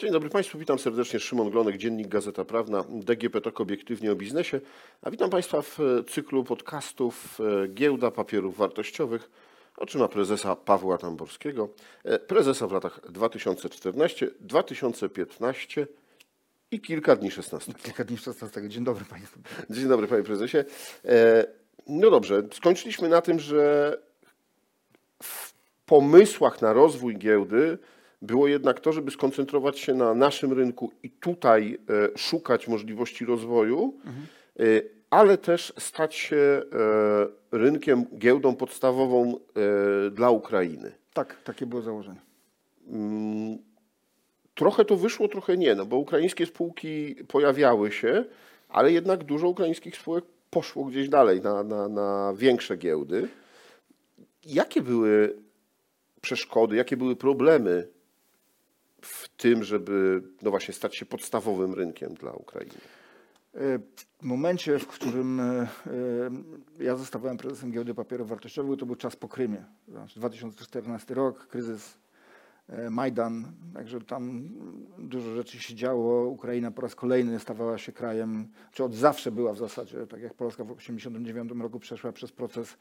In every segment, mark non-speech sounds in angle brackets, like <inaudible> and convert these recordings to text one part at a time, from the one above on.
Dzień dobry Państwu, witam serdecznie. Szymon Glonek, Dziennik Gazeta Prawna, DGP TOK obiektywnie o biznesie. A witam Państwa w e, cyklu podcastów e, Giełda Papierów Wartościowych oczyma prezesa Pawła Tamborskiego, e, prezesa w latach 2014-2015 i kilka dni 16. Kilka dni 16. Dzień dobry Państwu. Dzień dobry Panie Prezesie. No dobrze, skończyliśmy na tym, że w pomysłach na rozwój giełdy było jednak to, żeby skoncentrować się na naszym rynku i tutaj e, szukać możliwości rozwoju, e, ale też stać się e, rynkiem, giełdą podstawową dla Ukrainy. Tak, takie było założenie. Trochę to wyszło, trochę nie, no bo ukraińskie spółki pojawiały się, ale jednak dużo ukraińskich spółek poszło gdzieś dalej na, na, na większe giełdy. Jakie były przeszkody, jakie były problemy w tym, żeby no właśnie stać się podstawowym rynkiem dla Ukrainy? E, W momencie, w którym e, e, ja zostawałem prezesem Giełdy Papierów Wartościowych, to był czas po Krymie. Znaczy 2014 rok, kryzys Majdan, także tam dużo rzeczy się działo. Ukraina po raz kolejny stawała się krajem, czy od zawsze była w zasadzie, tak jak Polska w 1989 roku przeszła przez proces,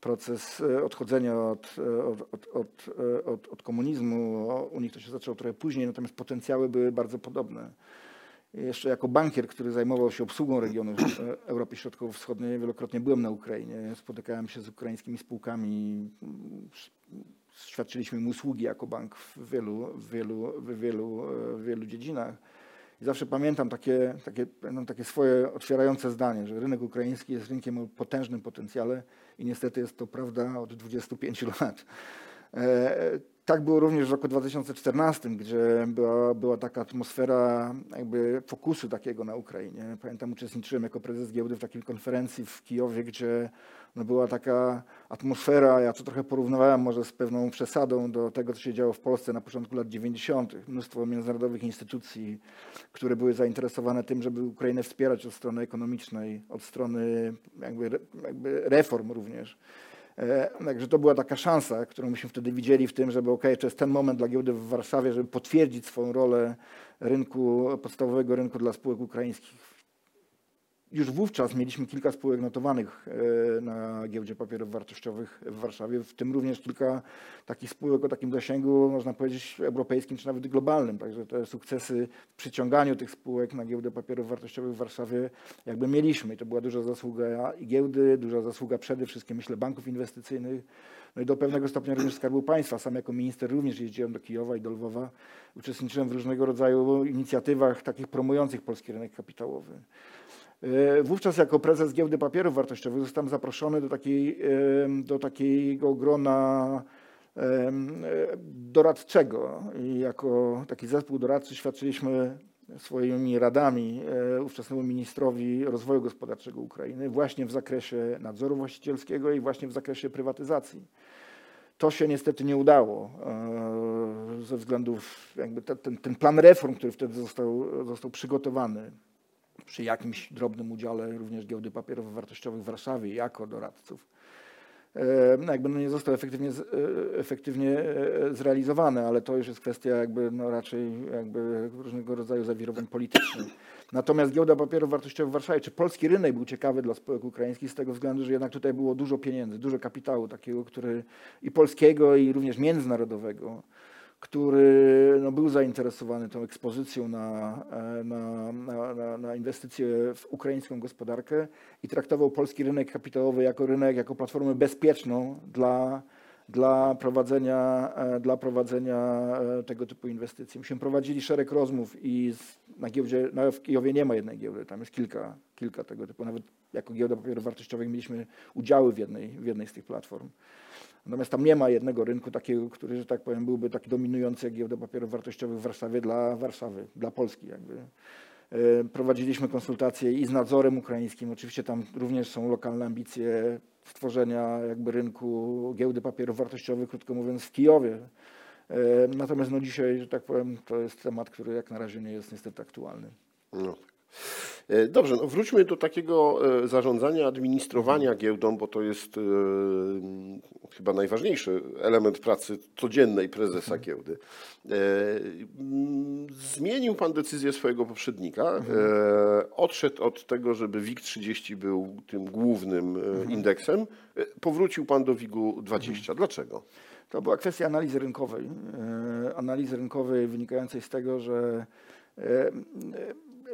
proces e, odchodzenia od, e, od, od, od, e, od, komunizmu. U nich to się zaczęło trochę później, natomiast potencjały były bardzo podobne. Jeszcze jako bankier, który zajmował się obsługą regionu e, Europy Środkowo-Wschodniej, wielokrotnie byłem na Ukrainie. Spotykałem się z ukraińskimi spółkami. Świadczyliśmy im usługi jako bank w wielu, w wielu, w wielu, e, w wielu dziedzinach. I zawsze pamiętam takie, takie, no, takie swoje otwierające zdanie, że rynek ukraiński jest rynkiem o potężnym potencjale i niestety jest to prawda od 25 lat. Tak było również w roku 2014, gdzie była, była taka atmosfera jakby fokusu takiego na Ukrainie. Pamiętam, uczestniczyłem jako prezes giełdy w takiej konferencji w Kijowie, gdzie no była taka atmosfera, ja to trochę porównywałem może z pewną przesadą do tego, co się działo w Polsce na początku lat 90. Mnóstwo międzynarodowych instytucji, które były zainteresowane tym, żeby Ukrainę wspierać od strony ekonomicznej, od strony jakby, jakby reform również. E, Także to była taka szansa, którą myśmy wtedy widzieli w tym, żeby ok, to jest ten moment dla giełdy w Warszawie, żeby potwierdzić swoją rolę rynku, podstawowego rynku dla spółek ukraińskich. Już wówczas mieliśmy kilka spółek notowanych e, na giełdzie papierów wartościowych w Warszawie, w tym również kilka takich spółek o takim zasięgu, można powiedzieć, europejskim czy nawet globalnym. Także te sukcesy w przyciąganiu tych spółek na giełdę papierów wartościowych w Warszawie jakby mieliśmy. I to była duża zasługa i giełdy, duża zasługa przede wszystkim, myślę, banków inwestycyjnych, no i do pewnego stopnia również Skarbu Państwa. Sam jako minister również jeździłem do Kijowa i do Lwowa. Uczestniczyłem w różnego rodzaju inicjatywach takich promujących polski rynek kapitałowy. E, Wówczas jako prezes Giełdy Papierów Wartościowych zostałem zaproszony do, takiej, do takiego grona e, doradczego i jako taki zespół doradczy świadczyliśmy swoimi radami e, ówczesnemu ministrowi rozwoju gospodarczego Ukrainy właśnie w zakresie nadzoru właścicielskiego i właśnie w zakresie prywatyzacji. To się niestety nie udało ze względów, jakby te, ten, ten plan reform, który wtedy został, został przygotowany przy jakimś drobnym udziale również giełdy papierów wartościowych w Warszawie jako doradców, no jakby no nie został efektywnie, e, efektywnie e, zrealizowany, ale to już jest kwestia jakby no raczej jakby różnego rodzaju zawirowań politycznych. Natomiast giełda papierów wartościowych w Warszawie, czy polski rynek był ciekawy dla spółek ukraińskich z tego względu, że jednak tutaj było dużo pieniędzy, dużo kapitału takiego, który i polskiego, i również międzynarodowego, który no, był zainteresowany tą ekspozycją na, e, na, na, na, na inwestycje w ukraińską gospodarkę i traktował polski rynek kapitałowy jako rynek, jako platformę bezpieczną dla, dla, prowadzenia, e, dla prowadzenia e, tego typu inwestycji. Myśmy prowadzili szereg rozmów i z, na giełdzie, na, w Kijowie nie ma jednej giełdy, tam jest kilka, kilka tego typu. Nawet jako giełda papierów wartościowych mieliśmy udziały w jednej, w jednej z tych platform. Natomiast tam nie ma jednego rynku takiego, który, że tak powiem, byłby taki dominujący jak giełda papierów wartościowych w Warszawie dla Warszawy, dla Polski jakby. E, Prowadziliśmy konsultacje i z nadzorem ukraińskim. Oczywiście tam również są lokalne ambicje stworzenia jakby rynku giełdy papierów wartościowych, krótko mówiąc, w Kijowie. E, Natomiast no dzisiaj, że tak powiem, to jest temat, który jak na razie nie jest niestety aktualny. No. E, Dobrze, no wróćmy do takiego e, zarządzania, administrowania giełdą, bo to jest e, chyba najważniejszy element pracy codziennej prezesa giełdy. Zmienił pan decyzję swojego poprzednika. E, Odszedł od tego, żeby WIG30 był tym głównym e, indeksem. Powrócił pan do WIG-u 20. Dlaczego? To była kwestia analizy rynkowej. Analizy rynkowej wynikającej z tego, że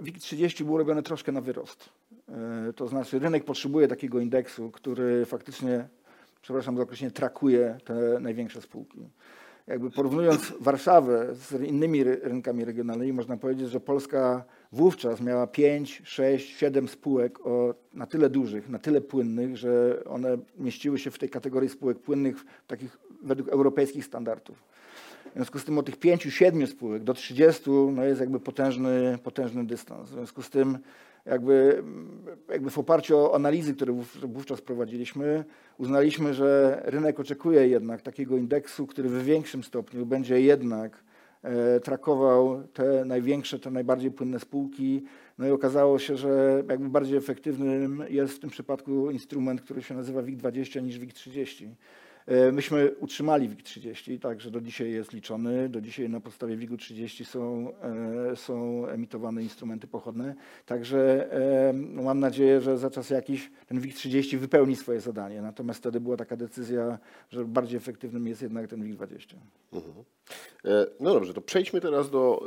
WIG30 był robiony troszkę na wyrost. E, To znaczy rynek potrzebuje takiego indeksu, który faktycznie, przepraszam za określenie, trakuje te największe spółki. Jakby porównując Warszawę z innymi ry- rynkami regionalnymi, można powiedzieć, że Polska wówczas miała 5, 6, 7 spółek o, na tyle dużych, na tyle płynnych, że one mieściły się w tej kategorii spółek płynnych takich według europejskich standardów. W związku z tym od tych 5-7 spółek do 30 no jest jakby potężny, potężny dystans. W związku z tym jakby, jakby w oparciu o analizy, które wów- wówczas prowadziliśmy, uznaliśmy, że rynek oczekuje jednak takiego indeksu, który w większym stopniu będzie jednak e, trakował te największe, te najbardziej płynne spółki. No i okazało się, że jakby bardziej efektywnym jest w tym przypadku instrument, który się nazywa WIG20 niż WIG30. E, Myśmy utrzymali WIG30, także do dzisiaj jest liczony. Do dzisiaj na podstawie WIG-u 30 są, e, są emitowane instrumenty pochodne. Także e, mam nadzieję, że za czas jakiś ten WIG30 wypełni swoje zadanie. Natomiast wtedy była taka decyzja, że bardziej efektywnym jest jednak ten WIG20. E, No dobrze, to przejdźmy teraz do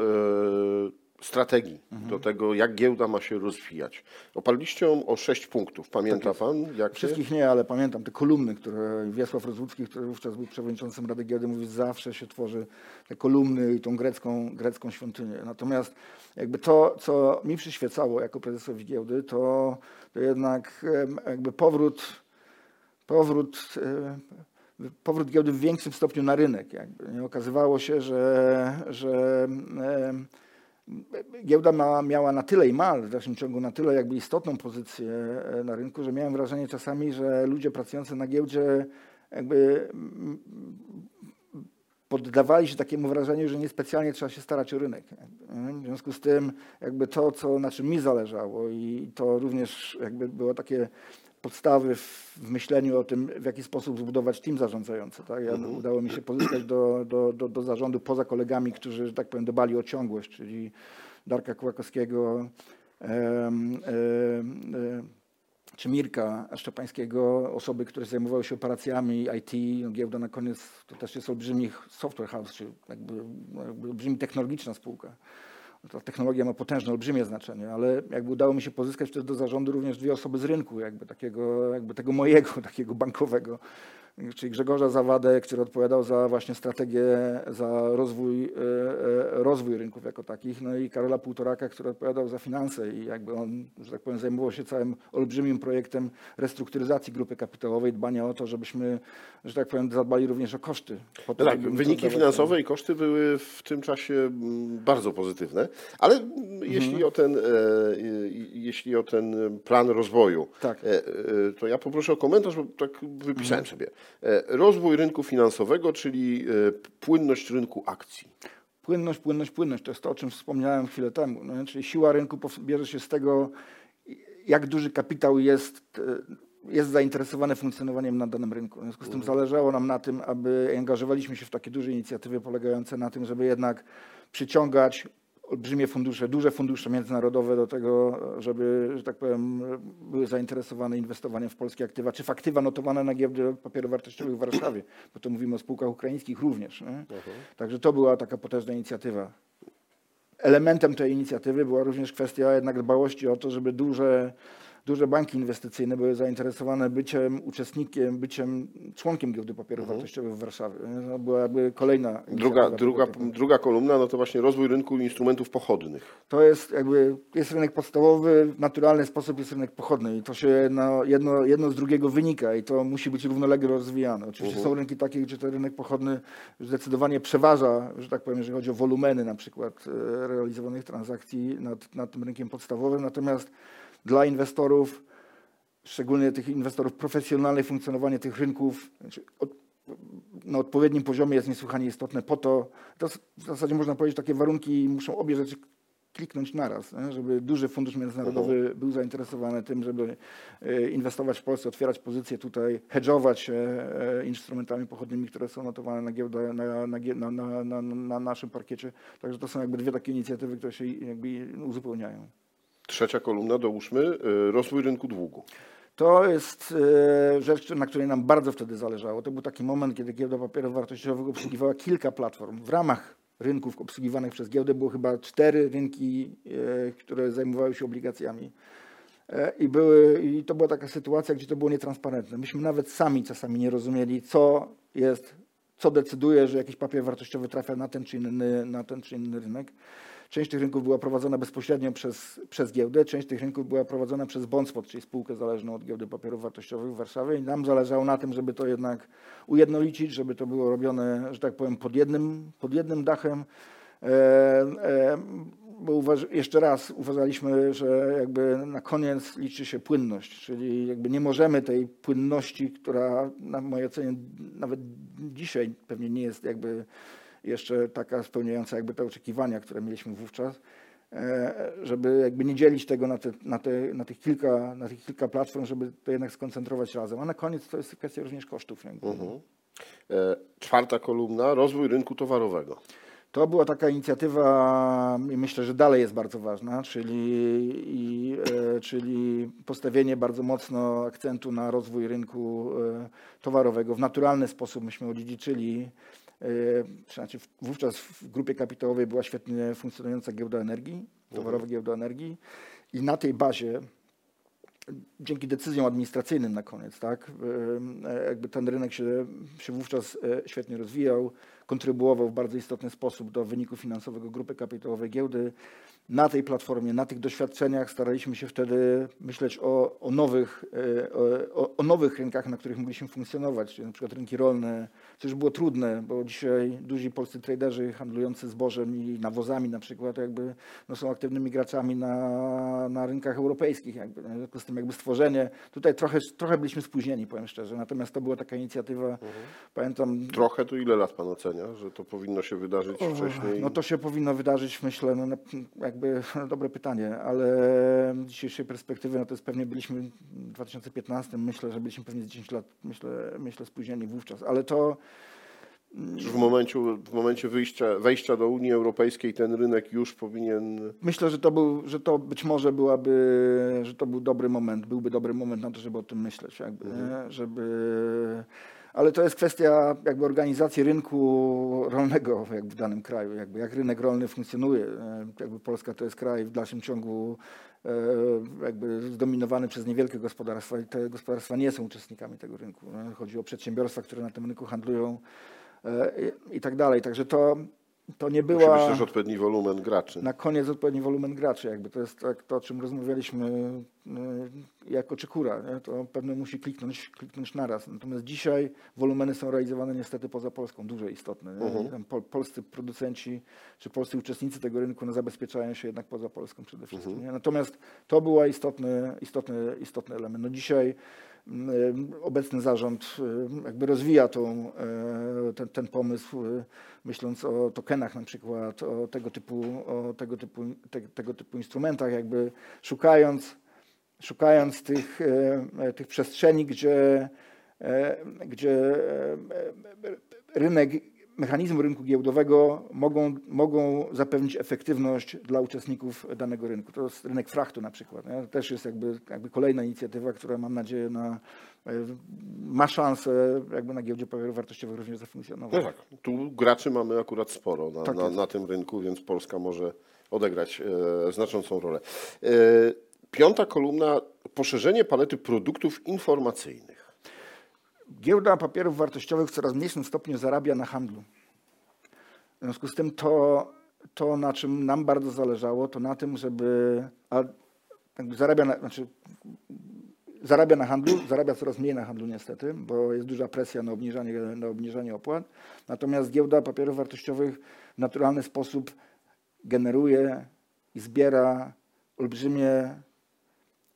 strategii, do tego, jak giełda ma się rozwijać. Oparliście ją o sześć punktów. Pamięta pan? Jak Wszystkich nie, ale pamiętam te kolumny, które Wiesław Rozłucki, który wówczas był przewodniczącym Rady Giełdy, mówi, że zawsze się tworzy te kolumny i tą grecką, grecką świątynię. Natomiast jakby to, co mi przyświecało jako prezesowi giełdy, to, to jednak jakby powrót, powrót, powrót giełdy w większym stopniu na rynek. Jakby. Okazywało się, że, że Giełda ma, miała na tyle i ma w dalszym ciągu na tyle jakby istotną pozycję e, na rynku, że miałem wrażenie czasami, że ludzie pracujący na giełdzie jakby mm, poddawali się takiemu wrażeniu, że niespecjalnie trzeba się starać o rynek. W związku z tym jakby to, co, na czym mi zależało i to również jakby było takie podstawy w, w myśleniu o tym, w jaki sposób zbudować team zarządzający. Tak? Ja, Udało mi się pozyskać do, do, do, do zarządu poza kolegami, którzy, że tak powiem, dbali o ciągłość, czyli Darka Kłakowskiego, em, em, em, czy Mirka Szczepańskiego, osoby, które zajmowały się operacjami IT, no giełda na koniec to też jest olbrzymi software house, czy jakby, jakby olbrzymi technologiczna spółka. Ta technologia ma potężne, olbrzymie znaczenie, ale jakby udało mi się pozyskać wtedy do zarządu również dwie osoby z rynku, jakby takiego, jakby tego mojego, <laughs> takiego bankowego, czyli Grzegorza Zawadę, który odpowiadał za właśnie strategię, za rozwój, e, e, rozwój rynków jako takich, no i Karola Półtoraka, który odpowiadał za finanse i jakby on, że tak powiem, zajmował się całym olbrzymim projektem restrukturyzacji grupy kapitałowej, dbania o to, żebyśmy, że tak powiem, zadbali również o koszty. Po to, Tak, wyniki finansowe i koszty były w tym czasie mm, bardzo pozytywne, ale mm, jeśli, o ten, e, jeśli o ten plan rozwoju, Tak. to ja poproszę o komentarz, bo tak wypisałem sobie. E, Rozwój rynku finansowego, czyli e, płynność rynku akcji. Płynność, płynność, płynność. To jest to, o czym wspomniałem chwilę temu. No, czyli siła rynku bierze się z tego, jak duży kapitał jest, e, jest zainteresowany funkcjonowaniem na danym rynku. W związku z tym zależało nam na tym, aby angażowaliśmy się w takie duże inicjatywy polegające na tym, żeby jednak przyciągać olbrzymie fundusze, duże fundusze międzynarodowe do tego, żeby, że tak powiem, były zainteresowane inwestowaniem w polskie aktywa, czy w aktywa notowane na giełdzie papierów wartościowych w Warszawie, bo to mówimy o spółkach ukraińskich również. Nie? Także to była taka potężna inicjatywa. Elementem tej inicjatywy była również kwestia jednak dbałości o to, żeby duże, duże banki inwestycyjne były zainteresowane byciem uczestnikiem, byciem członkiem giełdy papierów wartościowych w Warszawie. To była jakby kolejna Druga, druga, druga kolumna no to właśnie rozwój rynku instrumentów pochodnych. To jest jakby, jest rynek podstawowy, w naturalny sposób jest rynek pochodny i to się no, jedno, jedno z drugiego wynika i to musi być równolegle rozwijane. Oczywiście są rynki takie, gdzie ten rynek pochodny zdecydowanie przeważa, że tak powiem, jeżeli chodzi o wolumeny na przykład e, realizowanych transakcji nad, nad tym rynkiem podstawowym, natomiast dla inwestorów, szczególnie tych inwestorów profesjonalnych, funkcjonowanie tych rynków znaczy od, na odpowiednim poziomie jest niesłychanie istotne po to, to w zasadzie można powiedzieć, takie warunki muszą obie rzeczy kliknąć naraz, żeby duży fundusz międzynarodowy był zainteresowany tym, żeby e, inwestować w Polsce, otwierać pozycje tutaj, hedżować się e, instrumentami pochodnymi, które są notowane na, giełda, na, na, gie- na, na, na, na naszym parkiecie. Także to są jakby dwie takie inicjatywy, które się jakby uzupełniają. Trzecia kolumna, dołóżmy, y, rozwój rynku długu. To jest e, rzecz, na której nam bardzo wtedy zależało. To był taki moment, kiedy giełda papierów wartościowych obsługiwała kilka platform. W ramach rynków obsługiwanych przez giełdę było chyba cztery rynki, e, które zajmowały się obligacjami. E, I, były, I to była taka sytuacja, gdzie to było nietransparentne. Myśmy nawet sami czasami nie rozumieli, co jest, co decyduje, że jakiś papier wartościowy trafia na ten czy inny, na ten czy inny rynek. Część tych rynków była prowadzona bezpośrednio przez, przez giełdę, część tych rynków była prowadzona przez Bondspot, czyli spółkę zależną od giełdy papierów wartościowych w Warszawie i nam zależało na tym, żeby to jednak ujednolicić, żeby to było robione, że tak powiem, pod jednym, pod jednym dachem. E, e, bo jeszcze raz uważaliśmy, że jakby na koniec liczy się płynność, czyli jakby nie możemy tej płynności, która na mojej ocenie nawet dzisiaj pewnie nie jest jakby jeszcze taka spełniająca jakby te oczekiwania, które mieliśmy wówczas, e, żeby jakby nie dzielić tego na, te, na, te, na, tych kilka, na tych kilka platform, żeby to jednak skoncentrować razem. A na koniec to jest kwestia również kosztów. Jakby. E, Czwarta kolumna, rozwój rynku towarowego. To była taka inicjatywa i myślę, że dalej jest bardzo ważna, czyli, e, czyli postawienie bardzo mocno akcentu na rozwój rynku e, towarowego. W naturalny sposób myśmy odziedziczyli, e, znaczy wówczas w grupie kapitałowej była świetnie funkcjonująca giełda energii, towarowa giełda energii i na tej bazie dzięki decyzjom administracyjnym na koniec, tak, jakby ten rynek się, się wówczas świetnie rozwijał, kontrybuował w bardzo istotny sposób do wyniku finansowego grupy kapitałowej giełdy. Na tej platformie, na tych doświadczeniach staraliśmy się wtedy myśleć o, o, nowych, e, o, o nowych rynkach, na których mogliśmy funkcjonować, czyli na przykład rynki rolne, co już było trudne, bo dzisiaj duzi polscy traderzy handlujący zbożem i nawozami na przykład jakby no, są aktywnymi graczami na, na rynkach europejskich. Jakby. W związku z tym jakby stworzenie, tutaj trochę, trochę byliśmy spóźnieni, powiem szczerze, natomiast to była taka inicjatywa, pamiętam, Trochę to ile lat pan ocenia, że to powinno się wydarzyć wcześniej? no to się powinno wydarzyć, myślę, no, jakby <laughs> dobre pytanie, ale z dzisiejszej perspektywy, no to jest pewnie byliśmy w 2015, myślę, że byliśmy pewnie z 10 lat, myślę, myślę spóźnieni wówczas, ale to Czy w momencie, w momencie wyjścia, wejścia do Unii Europejskiej ten rynek już powinien... myślę, że to był, że to być może byłaby, że to był dobry moment, byłby dobry moment na to, żeby o tym myśleć, jakby, nie? żeby... Ale to jest kwestia jakby organizacji rynku rolnego jakby w danym kraju, jakby jak rynek rolny funkcjonuje. E, Jakby Polska to jest kraj w dalszym ciągu e, jakby zdominowany przez niewielkie gospodarstwa i te gospodarstwa nie są uczestnikami tego rynku. nie? Chodzi o przedsiębiorstwa, które na tym rynku handlują e, i tak dalej. Także to, to nie Musi była być też odpowiedni wolumen graczy. na koniec odpowiedni wolumen graczy. Jakby to jest tak, to, o czym rozmawialiśmy y, jako czekura. Nie? To pewnie musi kliknąć, kliknąć naraz. Natomiast dzisiaj wolumeny są realizowane niestety poza Polską, duże istotne. Tam pol, polscy producenci czy polscy uczestnicy tego rynku no, zabezpieczają się jednak poza Polską przede wszystkim. Nie? Natomiast to był istotny, istotny, istotny element. No dzisiaj obecny zarząd y, jakby rozwija tą, e, ten, ten pomysł, y, myśląc o tokenach na przykład, o tego typu, o tego typu, te, tego typu instrumentach, jakby szukając, szukając tych, tych przestrzeni, gdzie, gdzie rynek, mechanizmy rynku giełdowego mogą, mogą zapewnić efektywność dla uczestników danego rynku. To jest rynek frachtu na przykład. Nie? To też jest jakby, jakby kolejna inicjatywa, która mam nadzieję na, e, ma szansę jakby na giełdzie papierów wartościowych również zafunkcjonować. No tak, tu graczy mamy akurat sporo na, Tak na, na tym rynku, więc Polska może odegrać e, znaczącą rolę. E, piąta kolumna, poszerzenie palety produktów informacyjnych. Giełda papierów wartościowych w coraz mniejszym stopniu zarabia na handlu. W związku z tym to, to na czym nam bardzo zależało, to na tym, żeby a jakby zarabia na, znaczy, zarabia na handlu, zarabia coraz mniej na handlu niestety, bo jest duża presja na obniżanie, na obniżanie opłat. Natomiast giełda papierów wartościowych w naturalny sposób generuje i zbiera olbrzymie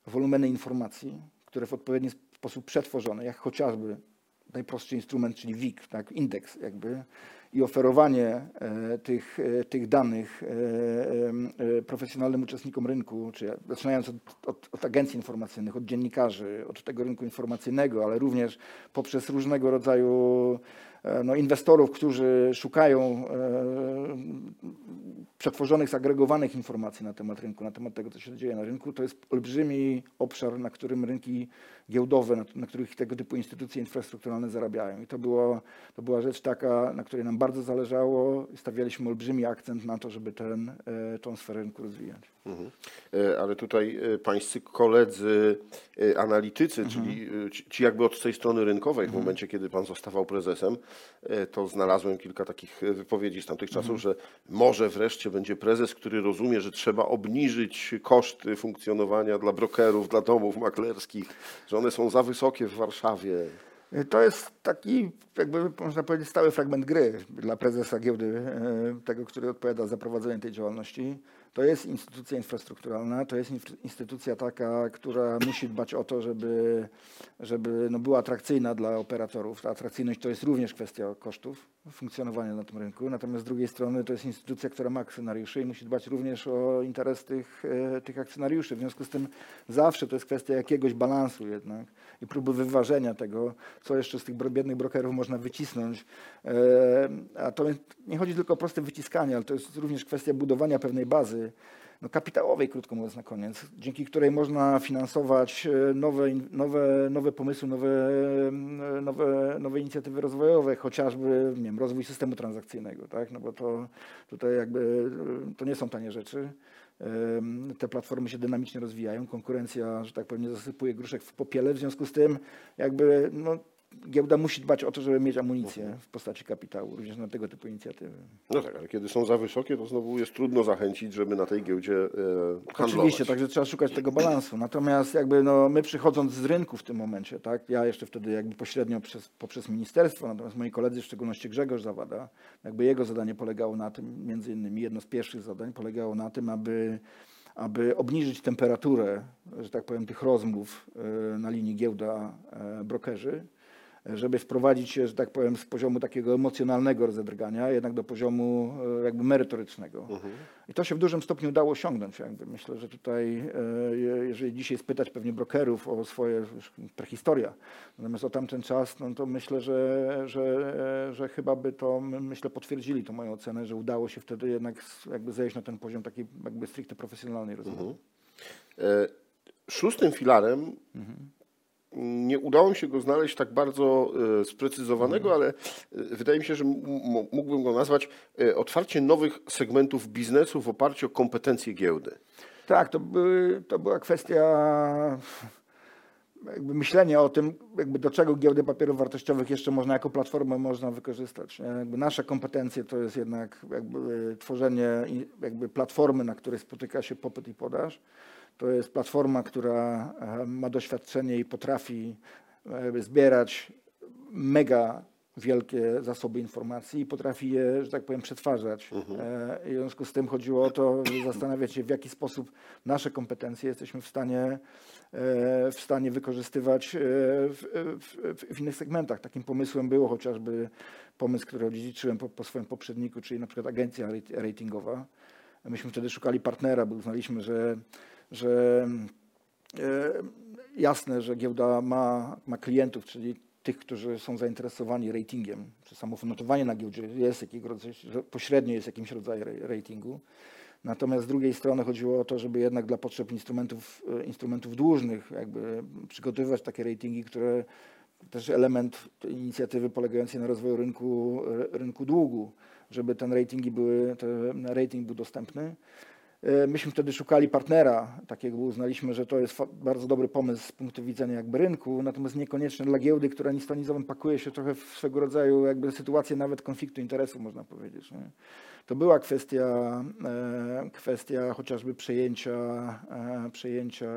wolumeny informacji, które w odpowiedni sposób przetworzone, jak chociażby najprostszy instrument, czyli WIG, tak, indeks jakby i oferowanie e, tych, e, tych danych e, profesjonalnym uczestnikom rynku, czy zaczynając od, od, od agencji informacyjnych, od dziennikarzy, od tego rynku informacyjnego, ale również poprzez różnego rodzaju no, inwestorów, którzy szukają przetworzonych, zagregowanych informacji na temat rynku, na temat tego, co się dzieje na rynku. To jest olbrzymi obszar, na którym rynki giełdowe, na, na których tego typu instytucje infrastrukturalne zarabiają. I to, było, to była rzecz taka, na której nam bardzo zależało. Stawialiśmy olbrzymi akcent na to, żeby ten, e, tą sferę rynku rozwijać. Mhm. E, Ale tutaj e, pańscy koledzy analitycy, czyli e, ci jakby od tej strony rynkowej, w momencie kiedy pan zostawał prezesem, to znalazłem kilka takich wypowiedzi z tamtych czasów, że może wreszcie będzie prezes, który rozumie, że trzeba obniżyć koszty funkcjonowania dla brokerów, dla domów maklerskich, że one są za wysokie w Warszawie. E, To jest taki, jakby można powiedzieć, stały fragment gry dla prezesa giełdy, e, tego, który odpowiada za prowadzenie tej działalności. To jest instytucja infrastrukturalna, to jest instytucja taka, która musi dbać o to, żeby, żeby no była atrakcyjna dla operatorów. Ta atrakcyjność to jest również kwestia kosztów funkcjonowania na tym rynku. Natomiast z drugiej strony to jest instytucja, która ma akcjonariuszy i musi dbać również o interes tych, e, tych akcjonariuszy. W związku z tym zawsze to jest kwestia jakiegoś balansu jednak i próby wyważenia tego, co jeszcze z tych biednych brokerów można wycisnąć. E, A to nie chodzi tylko o proste wyciskanie, ale to jest również kwestia budowania pewnej bazy no, kapitałowej, krótko mówiąc na koniec, dzięki której można finansować e, nowe, nowe, nowe pomysły, nowe, e, nowe, nowe inicjatywy rozwojowe, chociażby nie wiem, rozwój systemu transakcyjnego, tak? no bo to tutaj jakby e, to nie są tanie rzeczy. Te platformy się dynamicznie rozwijają, konkurencja, że tak powiem, nie zasypuje gruszek w popiele, w związku z tym jakby no, giełda musi dbać o to, żeby mieć amunicję w postaci kapitału, również na tego typu inicjatywy. No tak, ale kiedy są za wysokie, to znowu jest trudno zachęcić, żeby na tej giełdzie e, handlować. Oczywiście, także trzeba szukać tego balansu. Natomiast jakby no, my przychodząc z rynku w tym momencie, tak, ja jeszcze wtedy jakby pośrednio przez, poprzez ministerstwo, natomiast moi koledzy, w szczególności Grzegorz Zawada, jakby jego zadanie polegało na tym, między innymi jedno z pierwszych zadań polegało na tym, aby, aby obniżyć temperaturę, że tak powiem, tych rozmów e, na linii giełda-brokerzy, żeby wprowadzić się, że tak powiem, z poziomu takiego emocjonalnego rozedrgania, jednak do poziomu e, jakby merytorycznego. I to się w dużym stopniu udało osiągnąć. Jakby. Myślę, że tutaj, e, je- jeżeli dzisiaj spytać pewnie brokerów o swoje prehistoria, natomiast o tamten czas, no to myślę, że, że, e, że chyba by to, my- myślę, potwierdzili tą moją ocenę, że udało się wtedy jednak jakby zejść na ten poziom takiej jakby stricte profesjonalnej rozmowy. E, Szóstym filarem nie udało mi się go znaleźć tak bardzo e, sprecyzowanego, ale e, wydaje mi się, że mógłbym go nazwać e, otwarcie nowych segmentów biznesu w oparciu o kompetencje giełdy. Tak, to, były, to była kwestia jakby myślenia o tym, jakby do czego giełdy papierów wartościowych jeszcze można jako platformę można wykorzystać. Nasze kompetencje to jest jednak jakby tworzenie jakby platformy, na której spotyka się popyt i podaż. To jest platforma, która e, ma doświadczenie i potrafi e, zbierać mega wielkie zasoby informacji i potrafi je, że tak powiem, przetwarzać. E, I w związku z tym chodziło o to, żeby <clears throat> zastanawiać się, w jaki sposób nasze kompetencje jesteśmy w stanie, e, w stanie wykorzystywać e, w, w, w innych segmentach. Takim pomysłem było chociażby pomysł, który odziedziczyłem po, po swoim poprzedniku, czyli na przykład agencja ratingowa. Myśmy wtedy szukali partnera, bo uznaliśmy, że, że E, Jasne, że giełda ma, ma klientów, czyli tych, którzy są zainteresowani ratingiem, czy samo notowanie na giełdzie jest jakiego rodzaju, pośrednio jest jakimś rodzajem ra- ratingu. Natomiast z drugiej strony chodziło o to, żeby jednak dla potrzeb instrumentów, e, instrumentów dłużnych jakby przygotowywać takie ratingi, które też element inicjatywy polegającej na rozwoju rynku, e, rynku długu, żeby ten ratingi były, ten rating był dostępny. E, Myśmy wtedy szukali partnera takiego, uznaliśmy, że to jest bardzo dobry pomysł z punktu widzenia jakby rynku, natomiast niekoniecznie dla giełdy, która nic to nizowym pakuje się trochę w swego rodzaju jakby sytuację nawet konfliktu interesu, można powiedzieć. Nie? To była kwestia, e, kwestia chociażby przejęcia, e, przejęcia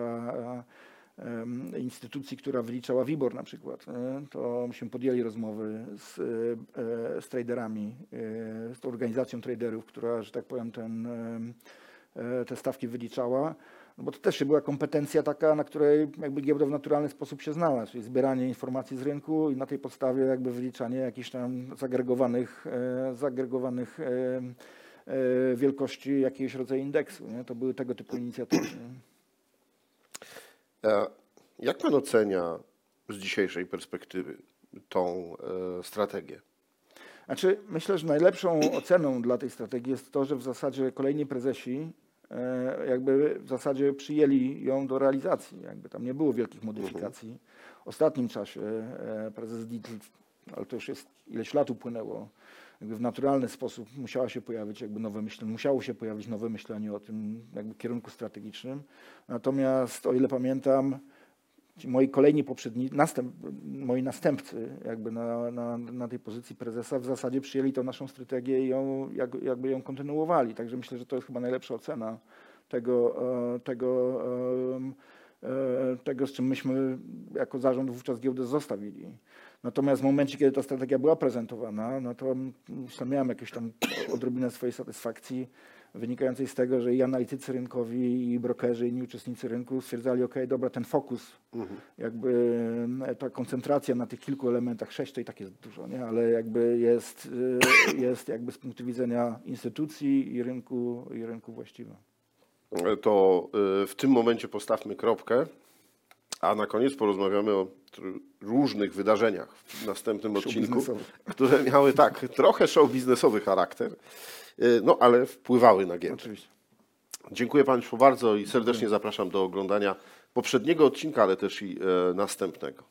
instytucji, która wyliczała WIBOR na przykład. To myśmy podjęli rozmowy z, z traderami, z organizacją traderów, która, że tak powiem, ten, te stawki wyliczała. No bo to też była kompetencja taka, na której jakby giełda w naturalny sposób się znała, czyli zbieranie informacji z rynku i na tej podstawie jakby wyliczanie jakichś tam zagregowanych, e, zagregowanych e, e, wielkości jakiegoś rodzaju indeksu. Nie? To były tego typu inicjatywy. E, Jak pan ocenia z dzisiejszej perspektywy tą e, strategię? Znaczy, myślę, że najlepszą oceną dla tej strategii jest to, że w zasadzie kolejni prezesi e, jakby w zasadzie przyjęli ją do realizacji. Jakby tam nie było wielkich modyfikacji. W ostatnim czasie e, prezes Dietl, ale to już jest ileś lat upłynęło, jakby w naturalny sposób musiała się pojawić jakby nowe myślenie, musiało się pojawić nowe myślenie o tym jakby kierunku strategicznym. Natomiast o ile pamiętam, moi kolejni poprzedni, następ, moi następcy jakby na, na, na tej pozycji prezesa w zasadzie przyjęli tą naszą strategię i ją, jak, jakby ją kontynuowali. Także myślę, że to jest chyba najlepsza ocena tego, e, tego, e, tego z czym myśmy jako zarząd wówczas giełdę zostawili. Natomiast w momencie, kiedy ta strategia była prezentowana, no to to miałem jakieś tam odrobinę swojej satysfakcji wynikającej z tego, że i analitycy rynkowi, i brokerzy, i inni uczestnicy rynku stwierdzali, ok, dobra, ten fokus, jakby e, ta koncentracja na tych kilku elementach, sześć to i tak jest dużo, nie? ale jakby jest, e, jest jakby z punktu widzenia instytucji i rynku, i rynku właściwa. E, To e, w tym momencie postawmy kropkę, a na koniec porozmawiamy o różnych wydarzeniach w następnym odcinku, które miały tak trochę show biznesowy charakter, no ale wpływały na giełdę. Oczywiście. Dziękuję Państwu bardzo i serdecznie zapraszam do oglądania poprzedniego odcinka, ale też i e, następnego.